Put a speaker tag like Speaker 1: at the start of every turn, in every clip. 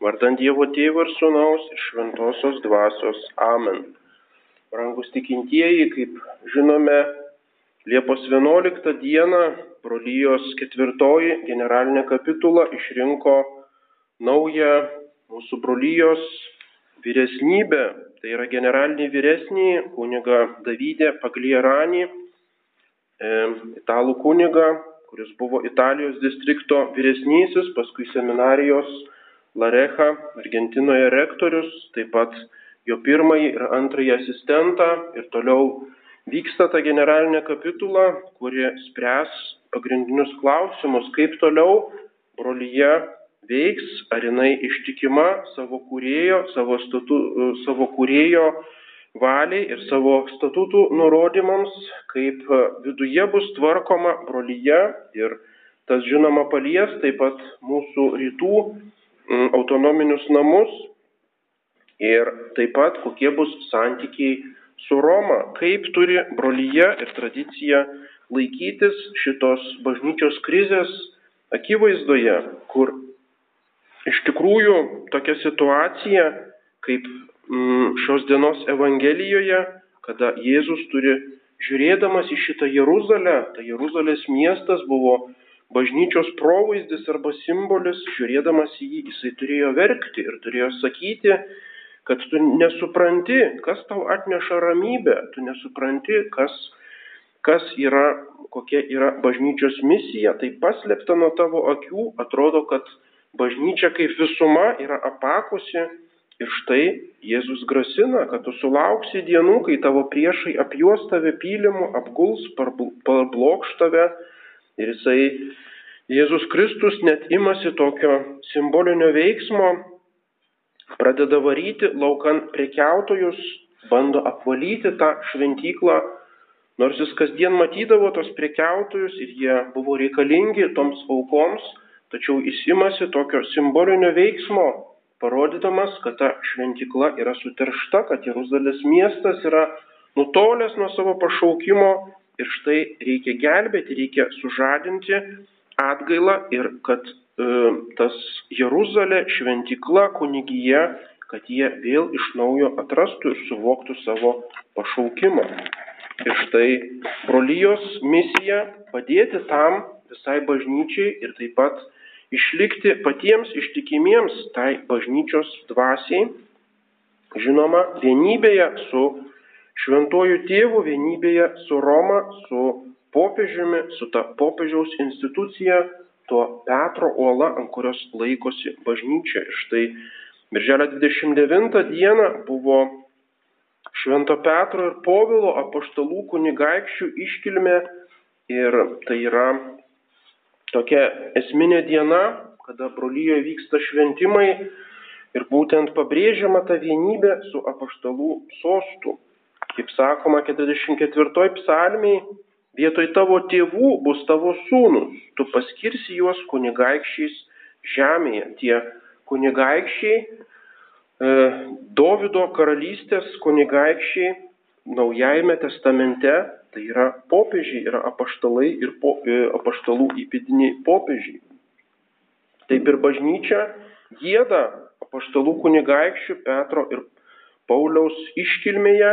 Speaker 1: Vardant Dievo Tėvo ir Sūnaus ir Šventosios Dvasios. Amen. Rangus tikintieji, kaip žinome, Liepos 11 dieną brolyjos ketvirtoji generalinė kapitula išrinko naują mūsų brolyjos vyresnybę. Tai yra generalinį vyresnį kuniga Davydę Paglieranį, e, italų kuniga, kuris buvo Italijos distrikto vyresnysis, paskui seminarijos Larecha, Argentinoje rektorius, taip pat jo pirmąjį ir antrąjį asistentą. Ir toliau vyksta ta generalinė kapitula, kuri spręs pagrindinius klausimus, kaip toliau brolyje veiks, ar jinai ištikima savo kūrėjo, savo, statu, savo kūrėjo valiai ir savo statutų nurodymams, kaip viduje bus tvarkoma brolyje. Ir tas žinoma palies taip pat mūsų rytų autonominius namus ir taip pat kokie bus santykiai su Roma, kaip turi brolyje ir tradicija laikytis šitos bažnyčios krizės akivaizdoje, kur iš tikrųjų tokia situacija, kaip mm, šios dienos Evangelijoje, kada Jėzus turi, žiūrėdamas į šitą Jeruzalę, tai Jeruzalės miestas buvo bažnyčios provaizdis arba simbolis, žiūrėdamas į jį, jisai turėjo verkti ir turėjo sakyti, kad tu nesupranti, kas tau atneša ramybę, tu nesupranti, kas, kas yra, kokia yra bažnyčios misija, tai paslėpta nuo tavo akių, atrodo, kad bažnyčia kaip visuma yra apakusi ir štai Jėzus grasina, kad tu sulauksi dienų, kai tavo priešai apjuos tave pylimu, apguls, parblokš tave Ir jisai, Jėzus Kristus net imasi tokio simbolinio veiksmo, pradeda varyti laukan prekiautojus, bando apvalyti tą šventyklą, nors jis kasdien matydavo tos prekiautojus ir jie buvo reikalingi toms aukoms, tačiau jis imasi tokio simbolinio veiksmo, parodydamas, kad ta šventykla yra suteršta, kad Jeruzalės miestas yra nutolęs nuo savo pašaukimo Ir štai reikia gelbėti, reikia sužadinti atgailą ir kad e, tas Jeruzalė, šventikla, kunigija, kad jie vėl iš naujo atrastų ir suvoktų savo pašaukimą. Ir štai brolyjos misija padėti tam visai bažnyčiai ir taip pat išlikti patiems ištikimiems tai bažnyčios dvasiai, žinoma, vienybėje su šventuoju tėvu vienybėje su Roma, su popiežiumi, su ta popiežiaus institucija, tuo Petro uola, ant kurios laikosi bažnyčia. Ir štai Birželio 29 dieną buvo Švento Petro ir Povilo apaštalų kunigaikščių iškilmė ir tai yra tokia esminė diena, kada brolyjoje vyksta šventimai ir būtent pabrėžiama ta vienybė su apaštalų sostu. Kaip sakoma 44 psalmiai, vietoj tavo tėvų bus tavo sūnus, tu paskirsi juos kunigaikščiais žemėje. Tie kunigaikščiai, e, Dovido karalystės kunigaikščiai Naujajame testamente, tai yra popiežiai, yra apaštalai ir po, e, apaštalų įpėdiniai popiežiai. Taip ir bažnyčia gėda apaštalų kunigaikščių Petro ir Pauliaus iškilmėje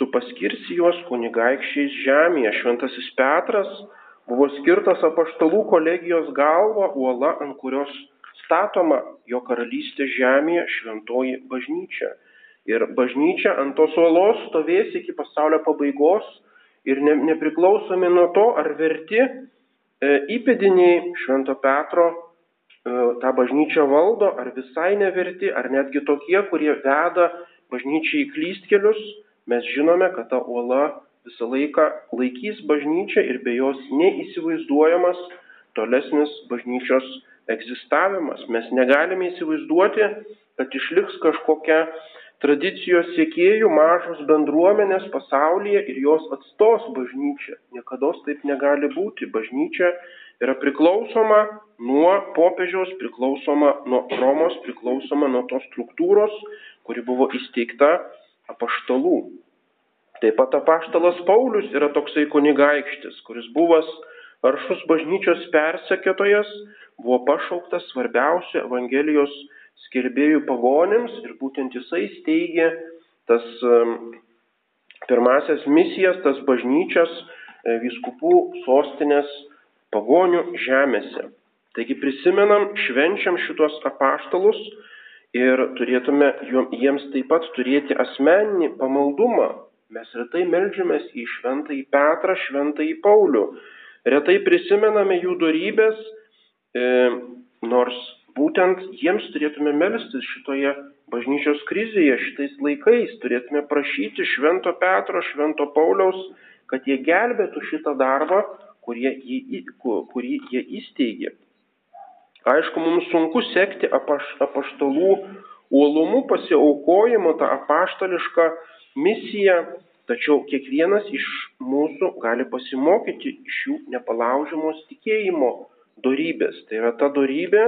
Speaker 1: tu paskirsi juos kunigaikščiais žemėje. Šventasis Petras buvo skirtas apaštalų kolegijos galva, uola, ant kurios statoma jo karalystė žemėje šventoji bažnyčia. Ir bažnyčia ant tos uolos stovės iki pasaulio pabaigos ir ne, nepriklausomi nuo to, ar verti e, įpėdiniai Švento Petro e, tą bažnyčią valdo, ar visai neverti, ar netgi tokie, kurie veda bažnyčiai į klystkelius, mes žinome, kad ta uola visą laiką laikys bažnyčią ir be jos neįsivaizduojamas tolesnis bažnyčios egzistavimas. Mes negalime įsivaizduoti, kad išliks kažkokia tradicijos siekėjų mažos bendruomenės pasaulyje ir jos atstos bažnyčia. Niekada taip negali būti. Bažnyčia yra priklausoma nuo popiežiaus, priklausoma nuo Romos, priklausoma nuo tos struktūros, kuri buvo įsteigta apaštalų. Taip pat apaštalas Paulius yra toksai kunigaikštis, kuris buvęs aršus bažnyčios persekiotojas, buvo pašauktas svarbiausiu Evangelijos skelbėjų pagonims ir būtent jisai steigė tas pirmasias misijas, tas bažnyčias e, viskupų sostinės pagonių žemėse. Taigi prisimenam, švenčiam šitos apaštalus ir turėtume jiems taip pat turėti asmeninį pamaldumą. Mes retai melžiamės į šventąjį Petrą, šventąjį Paulių. Retai prisimename jų darybės, e, nors būtent jiems turėtume melstis šitoje bažnyčios krizėje, šitais laikais, turėtume prašyti Švento Petro, Švento Pauliaus, kad jie gelbėtų šitą darbą, kurį jie, įsteigė. Aišku, mums sunku sekti apaš, apaštalų uolumų pasiaukojimo, tą apaštališką misiją, tačiau kiekvienas iš mūsų gali pasimokyti iš jų nepalaužiamos tikėjimo dorybės. Tai yra ta dorybė,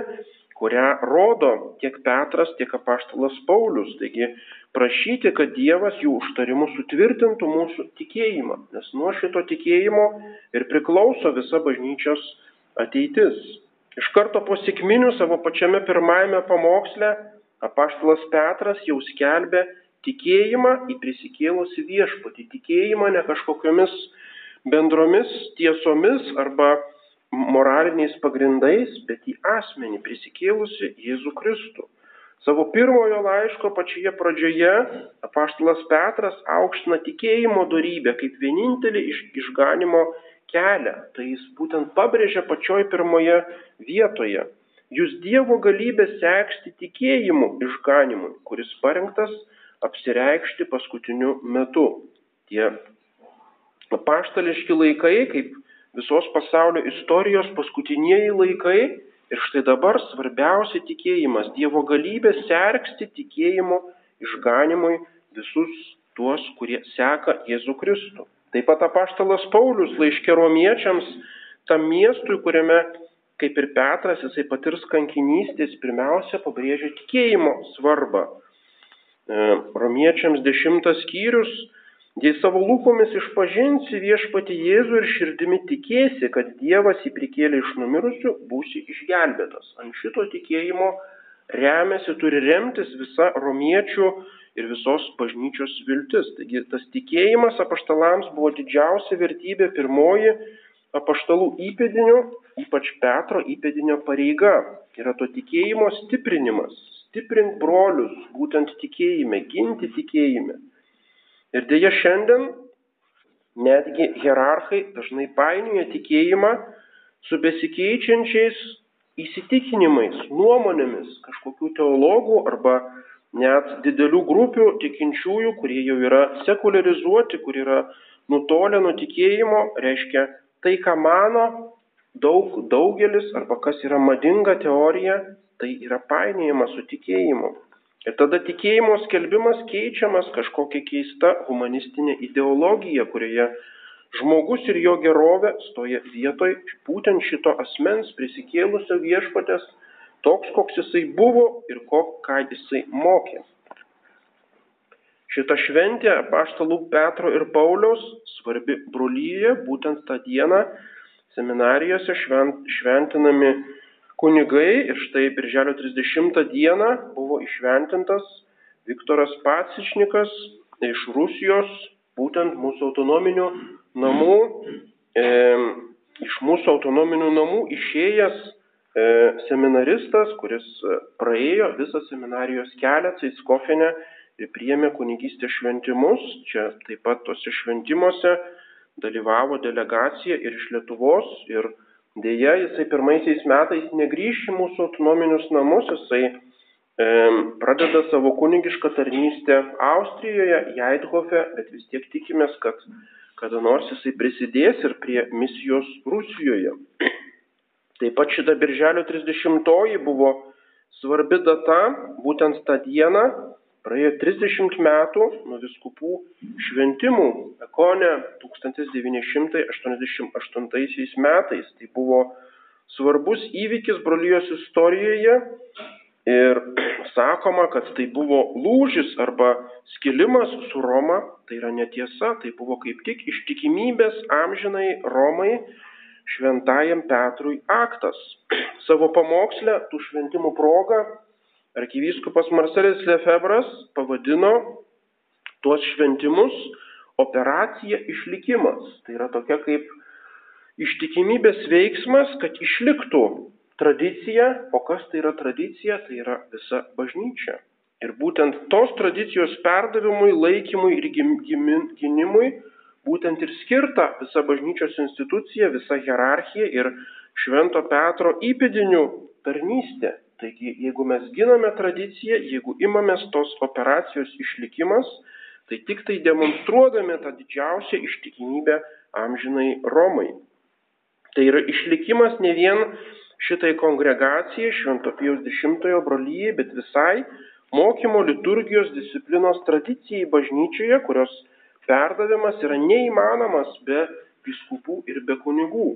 Speaker 1: kurią rodo tiek Petras, tiek apaštalas Paulius. Taigi prašyti, kad Dievas jų užtarimu sutvirtintų mūsų tikėjimą, nes nuo šito tikėjimo ir priklauso visa bažnyčios ateitis. Iš karto po sėkminių savo pačiame pirmajame pamoksle apaštalas Petras jau skelbė tikėjimą į prisikėlusi viešpatį, tikėjimą ne kažkokiamis bendromis tiesomis arba moraliniais pagrindais, bet į asmenį prisikėlusi Jėzų Kristų. Savo pirmojo laiško pačioje pradžioje apaštalas Petras aukština tikėjimo darybę kaip vienintelį iš, išganimo kelią. Tai jis būtent pabrėžia pačioj pirmoje vietoje. Jūs Dievo galybę seksti tikėjimu išganimui, kuris parengtas apsireikšti paskutiniu metu. Tie apaštališki laikai, kaip visos pasaulio istorijos paskutinieji laikai ir štai dabar svarbiausia tikėjimas, Dievo galybė sergsti tikėjimo išganimui visus tuos, kurie seka Jėzų Kristų. Taip pat apaštalas Paulius laiškė romiečiams tam miestui, kuriame, kaip ir Petras, jisai patirs kankinystės, pirmiausia pabrėžia tikėjimo svarbą. E, romiečiams dešimtas skyrius Jei savo lūpomis išpažinsi viešpati Jėzų ir širdimi tikėsi, kad Dievas jį prikėlė iš numirusių, būsi išgelbėtas. Ant šito tikėjimo remiasi, turi remtis visa romiečių ir visos bažnyčios viltis. Taigi tas tikėjimas apaštalams buvo didžiausia vertybė, pirmoji apaštalų įpėdinių, ypač Petro įpėdinio pareiga. Yra to tikėjimo stiprinimas, stiprint brolius, būtent tikėjime, ginti tikėjime. Ir dėja šiandien netgi hierarchai dažnai painioja tikėjimą su besikeičiančiais įsitikinimais, nuomonėmis kažkokių teologų arba net didelių grupių tikinčiųjų, kurie jau yra sekularizuoti, kur yra nutolę nuo tikėjimo, reiškia tai, ką mano daug, daugelis arba kas yra madinga teorija, tai yra painėjama su tikėjimu. Ir tada tikėjimo skelbimas keičiamas kažkokia keista humanistinė ideologija, kurioje žmogus ir jo gerovė stoja vietoj būtent šito asmens prisikėlusio viešpatės, toks, koks jisai buvo ir ko, ką jisai mokė. Šita šventė apaštalų Petro ir Pauliaus svarbi brolyje, būtent tą dieną seminarijose švent, šventinami kunigai ir štai birželio 30 dieną buvo išventintas Viktoras Pacišnikas iš Rusijos, būtent mūsų autonominių namų, e, iš mūsų autonominių namų išėjęs seminaristas, kuris praėjo visą seminarijos kelią Caiskofinę ir priėmė kunigystės šventimus. Čia taip pat tose šventimuose dalyvavo delegacija ir iš Lietuvos, ir Deja, jisai pirmaisiais metais negrįš į mūsų autonominius namus, jisai e, pradeda savo kunigišką tarnystę Austrijoje, Jaidhofe, bet vis tiek tikimės, kad kada nors jisai prisidės ir prie misijos Rusijoje. Taip pat šita birželio 30 buvo svarbi data, būtent tą dieną Praėjo 30 metų nuo viskupų šventimų Ekone 1988 metais. Tai buvo svarbus įvykis brolyjos istorijoje ir sakoma, kad tai buvo lūžis arba skilimas su Roma. Tai yra netiesa, tai buvo kaip tik ištikimybės amžinai Romai šventajam Petrui aktas. Savo pamokslę tų šventimų progą arkivyskupas Marcelis Lefebras pavadino tuos šventimus operacija išlikimas. Tai yra tokia kaip ištikimybės veiksmas, kad išliktų tradicija, o kas tai yra tradicija, tai yra visa bažnyčia. Ir būtent tos tradicijos perdavimui, laikymui ir gynimui būtent ir skirta visa bažnyčios institucija, visa hierarchija ir Švento Petro įpėdinių tarnystė. Taigi, jeigu mes giname tradiciją, jeigu imamės tos operacijos išlikimas, tai tik tai demonstruodami tą didžiausią ištikimybę amžinai Romai. Tai yra išlikimas ne vien šitai kongregacijai, Švento Pijaus X brolyjai, bet visai mokymo liturgijos disciplinos tradicijai bažnyčioje, kurios perdavimas yra neįmanomas be viskupų ir be kunigų.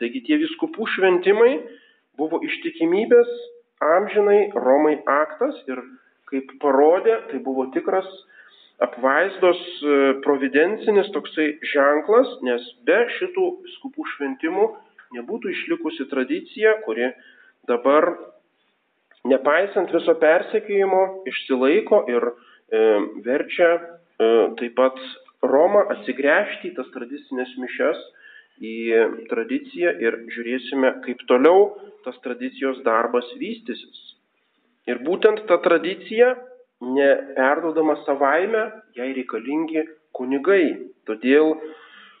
Speaker 1: Taigi tie viskupų šventimai buvo ištikimybės amžinai Romai aktas ir kaip parodė, tai buvo tikras apvaizdos e, providencinis toksai ženklas, nes be šitų viskupų šventimų nebūtų išlikusi tradicija, kuri dabar, nepaisant viso persekėjimo, išsilaiko ir e, verčia taip pat Romą atsigręžti į tas tradicinės mišes į tradiciją ir žiūrėsime, kaip toliau tas tradicijos darbas vystysis. Ir būtent ta tradicija, neperdodama savaime, jai reikalingi kunigai. Todėl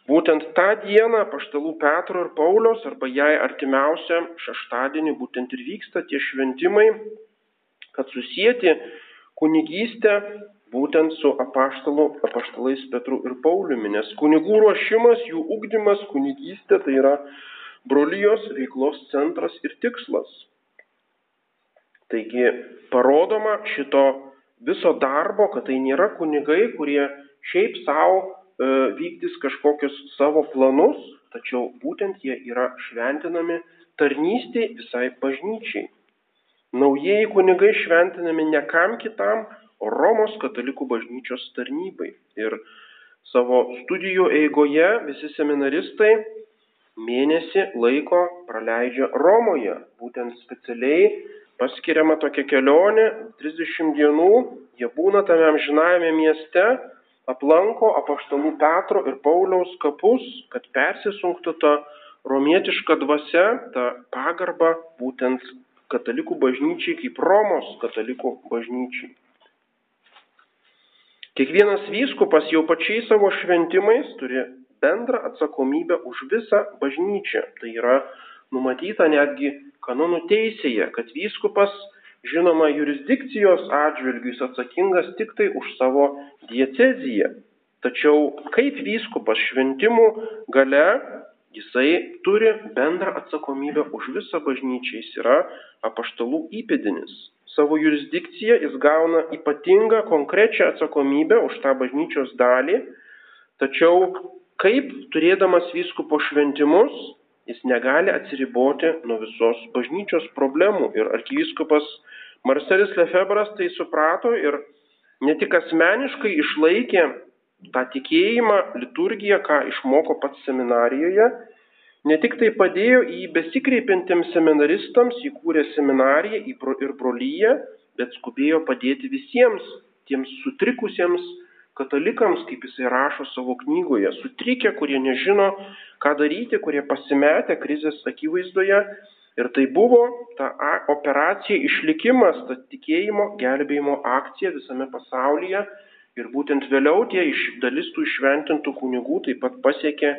Speaker 1: būtent tą dieną paštalų Petro ir Paulios arba jai artimiausią šeštadienį būtent ir vyksta tie šventimai, kad susijęti kunigystę būtent su apaštalu, apaštalais Petru ir Pauliumi, nes kunigų ruošimas, jų ugdymas, kunigystė tai yra brolyjos veiklos centras ir tikslas. Taigi parodoma šito viso darbo, kad tai nėra kunigai, kurie šiaip savo e, vykdys kažkokius savo planus, tačiau būtent jie yra šventinami tarnystėj visai bažnyčiai. Naujieji kunigai šventinami ne kam kitam, Romos katalikų bažnyčios tarnybai. Ir savo studijų eigoje visi seminaristai mėnesį laiko praleidžia Romoje. Būtent specialiai paskiriama tokia kelionė, 30 dienų jie būna tame amžinajame mieste, aplanko apaštalų Petro ir Pauliaus kapus, kad persisunktų tą romietišką dvasę, tą pagarbą būtent katalikų bažnyčiai kaip Romos katalikų bažnyčiai. Kiekvienas vyskupas jau pačiais savo šventimais turi bendrą atsakomybę už visą bažnyčią. Tai yra numatyta netgi kanonų teisėje, kad vyskupas, žinoma, jurisdikcijos atžvilgių jis atsakingas tik tai už savo dieceziją. Tačiau kaip vyskupas šventimų gale, jisai turi bendrą atsakomybę už visą bažnyčią, jis yra apaštalų įpėdinis savo jurisdikciją, jis gauna ypatingą konkrečią atsakomybę už tą bažnyčios dalį, tačiau kaip turėdamas vyskupo šventimus, jis negali atsiriboti nuo visos bažnyčios problemų. Ir arkivyskupas Marcelis Lefebras tai suprato ir ne tik asmeniškai išlaikė tą tikėjimą, liturgiją, ką išmoko pats seminarijoje, Ne tik tai padėjo į besikreipiantiems seminaristams, įkūrė seminariją ir brolyje, bet skubėjo padėti visiems tiems sutrikusiems katalikams, kaip jisai rašo savo knygoje, sutrikę, kurie nežino, ką daryti, kurie pasimetę krizės akivaizdoje. Ir tai buvo ta operacija išlikimas, ta tikėjimo gelbėjimo akcija visame pasaulyje. Ir būtent vėliau tie iš dalis tų išventintų kunigų taip pat pasiekė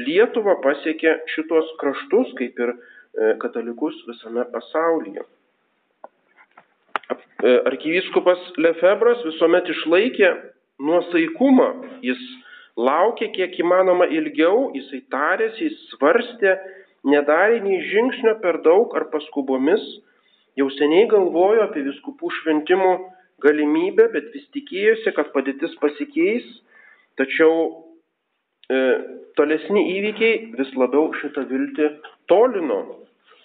Speaker 1: Lietuva pasiekė šitos kraštus, kaip ir e, katalikus visame pasaulyje. E, arkivyskupas Lefebras visuomet išlaikė nuosaikumą, jis laukė kiek įmanoma ilgiau, jisai tarėsi, jis svarstė, nedarė nei žingsnio per daug ar paskubomis, jau seniai galvojo apie viskupų šventimų galimybę, bet vis tikėjosi, kad padėtis pasikeis, tačiau e, tolesni įvykiai vis labiau šitą viltį tolino.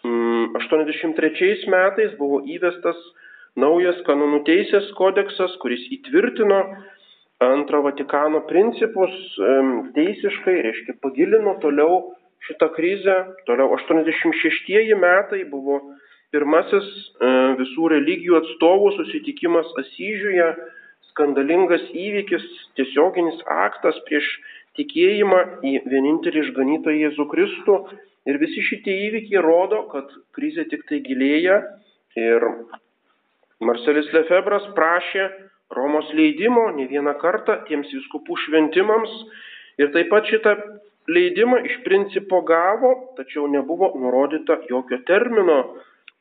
Speaker 1: 83 mm, metais buvo įvestas naujas kanonų teisės kodeksas, kuris įtvirtino antro Vatikano principus teisiškai, reiškia pagilino toliau šitą krizę. Toliau 86 metai buvo pirmasis e, visų religijų atstovų susitikimas Asyžiuje, skandalingas įvykis, tiesioginis aktas prieš tikėjimą į vienintelį išganytoją Jėzų Kristų. Ir visi šitie įvykiai rodo, kad krizė tik tai gilėja. Ir Marcelis Lefebras prašė Romos leidimo ne vieną kartą tiems viskupų šventimams. Ir taip pat šitą leidimą iš principo gavo, tačiau nebuvo nurodyta jokio termino.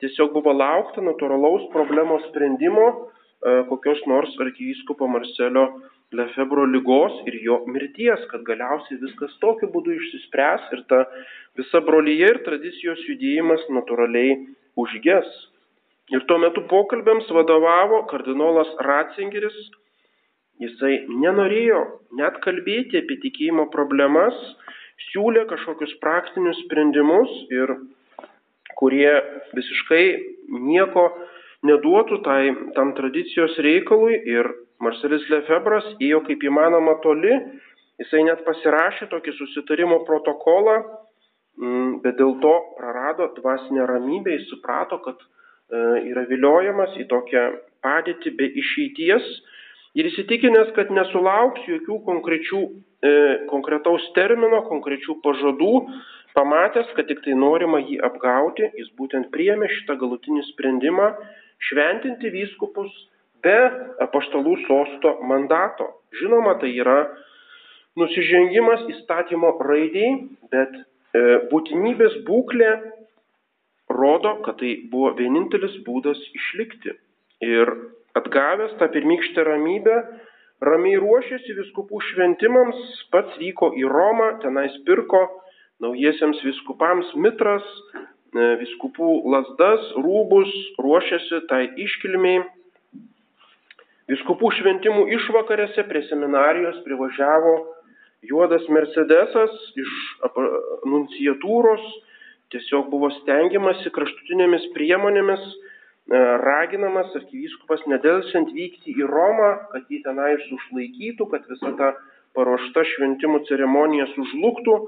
Speaker 1: Tiesiog buvo laukta natūralaus problemos sprendimo e, kokios nors arkivyskupo Marcelio Lefebro lygos ir jo mirties, kad galiausiai viskas tokiu būdu išsispręs ir ta visa brolyje ir tradicijos judėjimas natūraliai užges. Ir tuo metu pokalbėms vadovavo kardinolas Ratzingeris. Jisai nenorėjo net kalbėti apie tikėjimo problemas, siūlė kažkokius praktinius sprendimus ir kurie visiškai nieko neduotų tai, tam tradicijos reikalui ir Marcelis Lefebras ėjo kaip įmanoma toli, jisai net pasirašė tokį susitarimo protokolą, mm, bet dėl to prarado dvasinę ramybę, jis suprato, kad e, yra viliojamas į tokią padėtį be išeities ir įsitikinęs, kad nesulauks jokių konkrečių, e, konkretaus termino, konkrečių pažadų, pamatęs, kad tik tai norima jį apgauti, jis būtent priėmė šitą galutinį sprendimą šventinti vyskupus be apaštalų sosto mandato. Žinoma, tai yra nusižengimas įstatymo raidiai, bet e, būtinybės būklė rodo, kad tai buvo vienintelis būdas išlikti. Ir atgavęs tą pirmykštę ramybę, ramiai ruošėsi viskupų šventimams, pats vyko į Romą, tenais pirko naujiesiems viskupams mitras, e, viskupų lasdas, rūbus, ruošėsi tai iškilmiai Viskupų šventimų išvakarėse prie seminarijos privažiavo juodas Mercedesas iš nunciatūros, tiesiog buvo stengiamasi kraštutinėmis priemonėmis, e, raginamas arkivyskupas nedelsiant vykti į Romą, kad jį tenai užlaikytų, kad visa ta paruošta šventimų ceremonija sužlugtų.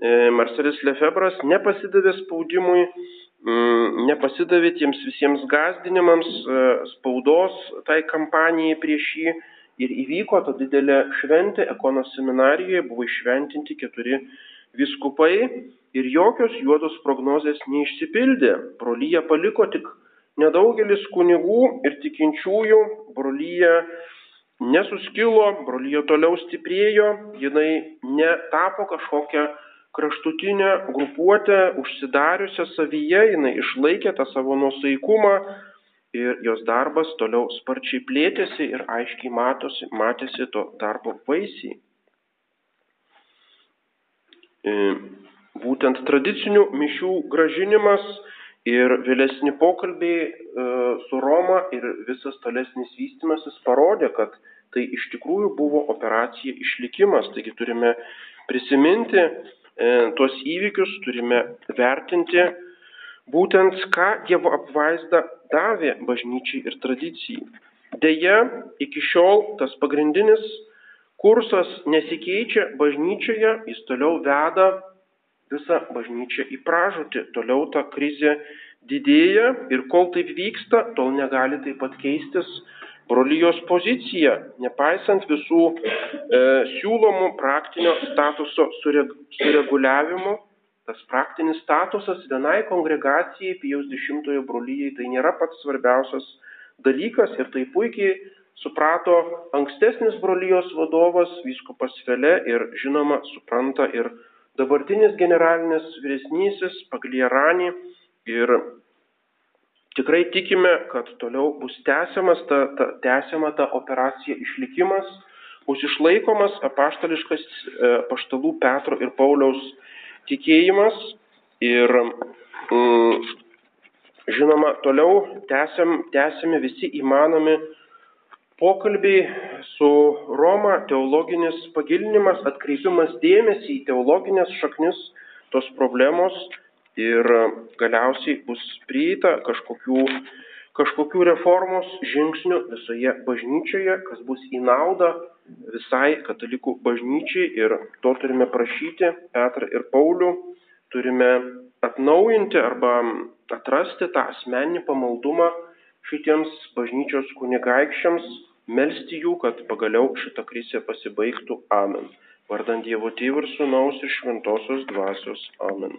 Speaker 1: E, Marcelis Lefebras nepasidavė spaudimui, nepasidavė tiems visiems gazdinimams, e, spaudos tai kampanijai prieš jį. Ir įvyko ta didelė šventė Ekonos seminarijoje, buvo išventinti keturi viskupai ir jokios juodos prognozės neišsipildė. Brolyje paliko tik nedaugelis kunigų ir tikinčiųjų, brolyje nesuskilo, brolyje toliau stiprėjo, jinai netapo kažkokia kraštutinę grupuotę užsidariusią savyje, jinai išlaikė tą savo nusaikumą ir jos darbas toliau sparčiai plėtėsi ir aiškiai matosi, matėsi to darbo vaisiai. E, būtent tradicinių mišių gražinimas ir vėlesni pokalbiai e, su Roma ir visas tolesnis vystimasis parodė, kad tai iš tikrųjų buvo operacija išlikimas. Taigi turime prisiminti tuos įvykius turime vertinti būtent, ką Dievo apvaizda davė bažnyčiai ir tradicijai. Deja, iki šiol tas pagrindinis kursas nesikeičia bažnyčioje, jis toliau veda visą bažnyčią į pražūtį, toliau ta krizė didėja ir kol taip vyksta, tol negali taip pat keistis brolyjos poziciją, nepaisant visų e, siūlomų praktinio statuso sureguliavimo. Tas praktinis statusas vienai kongregacijai Pijaus X brolyjai tai nėra pats svarbiausias dalykas ir tai puikiai suprato ankstesnis brolyjos vadovas vyskupas Fele ir žinoma supranta ir dabartinis generalinis vyresnysis Paglierani ir tikrai tikime, kad toliau bus tęsiamas ta, ta, tęsiama ta operacija išlikimas, bus išlaikomas apaštališkas e, paštalų Petro ir Pauliaus tikėjimas ir mm, žinoma, toliau tęsiam, tęsiami visi įmanomi pokalbiai su Roma, teologinis pagilinimas, atkreipimas dėmesį į teologinės šaknis tos problemos ir galiausiai bus prieita kažkokių, kažkokių reformos žingsnių visoje bažnyčioje, kas bus į naudą visai katalikų bažnyčiai ir to turime prašyti Petrą ir Paulių, turime atnaujinti arba atrasti tą asmeninį pamaldumą šitiems bažnyčios kunigaikščiams, melsti jų, kad pagaliau šita krizė pasibaigtų. Amen. Vardant Dievo Tėvų ir Sūnaus ir Šventosios Dvasios. Amen.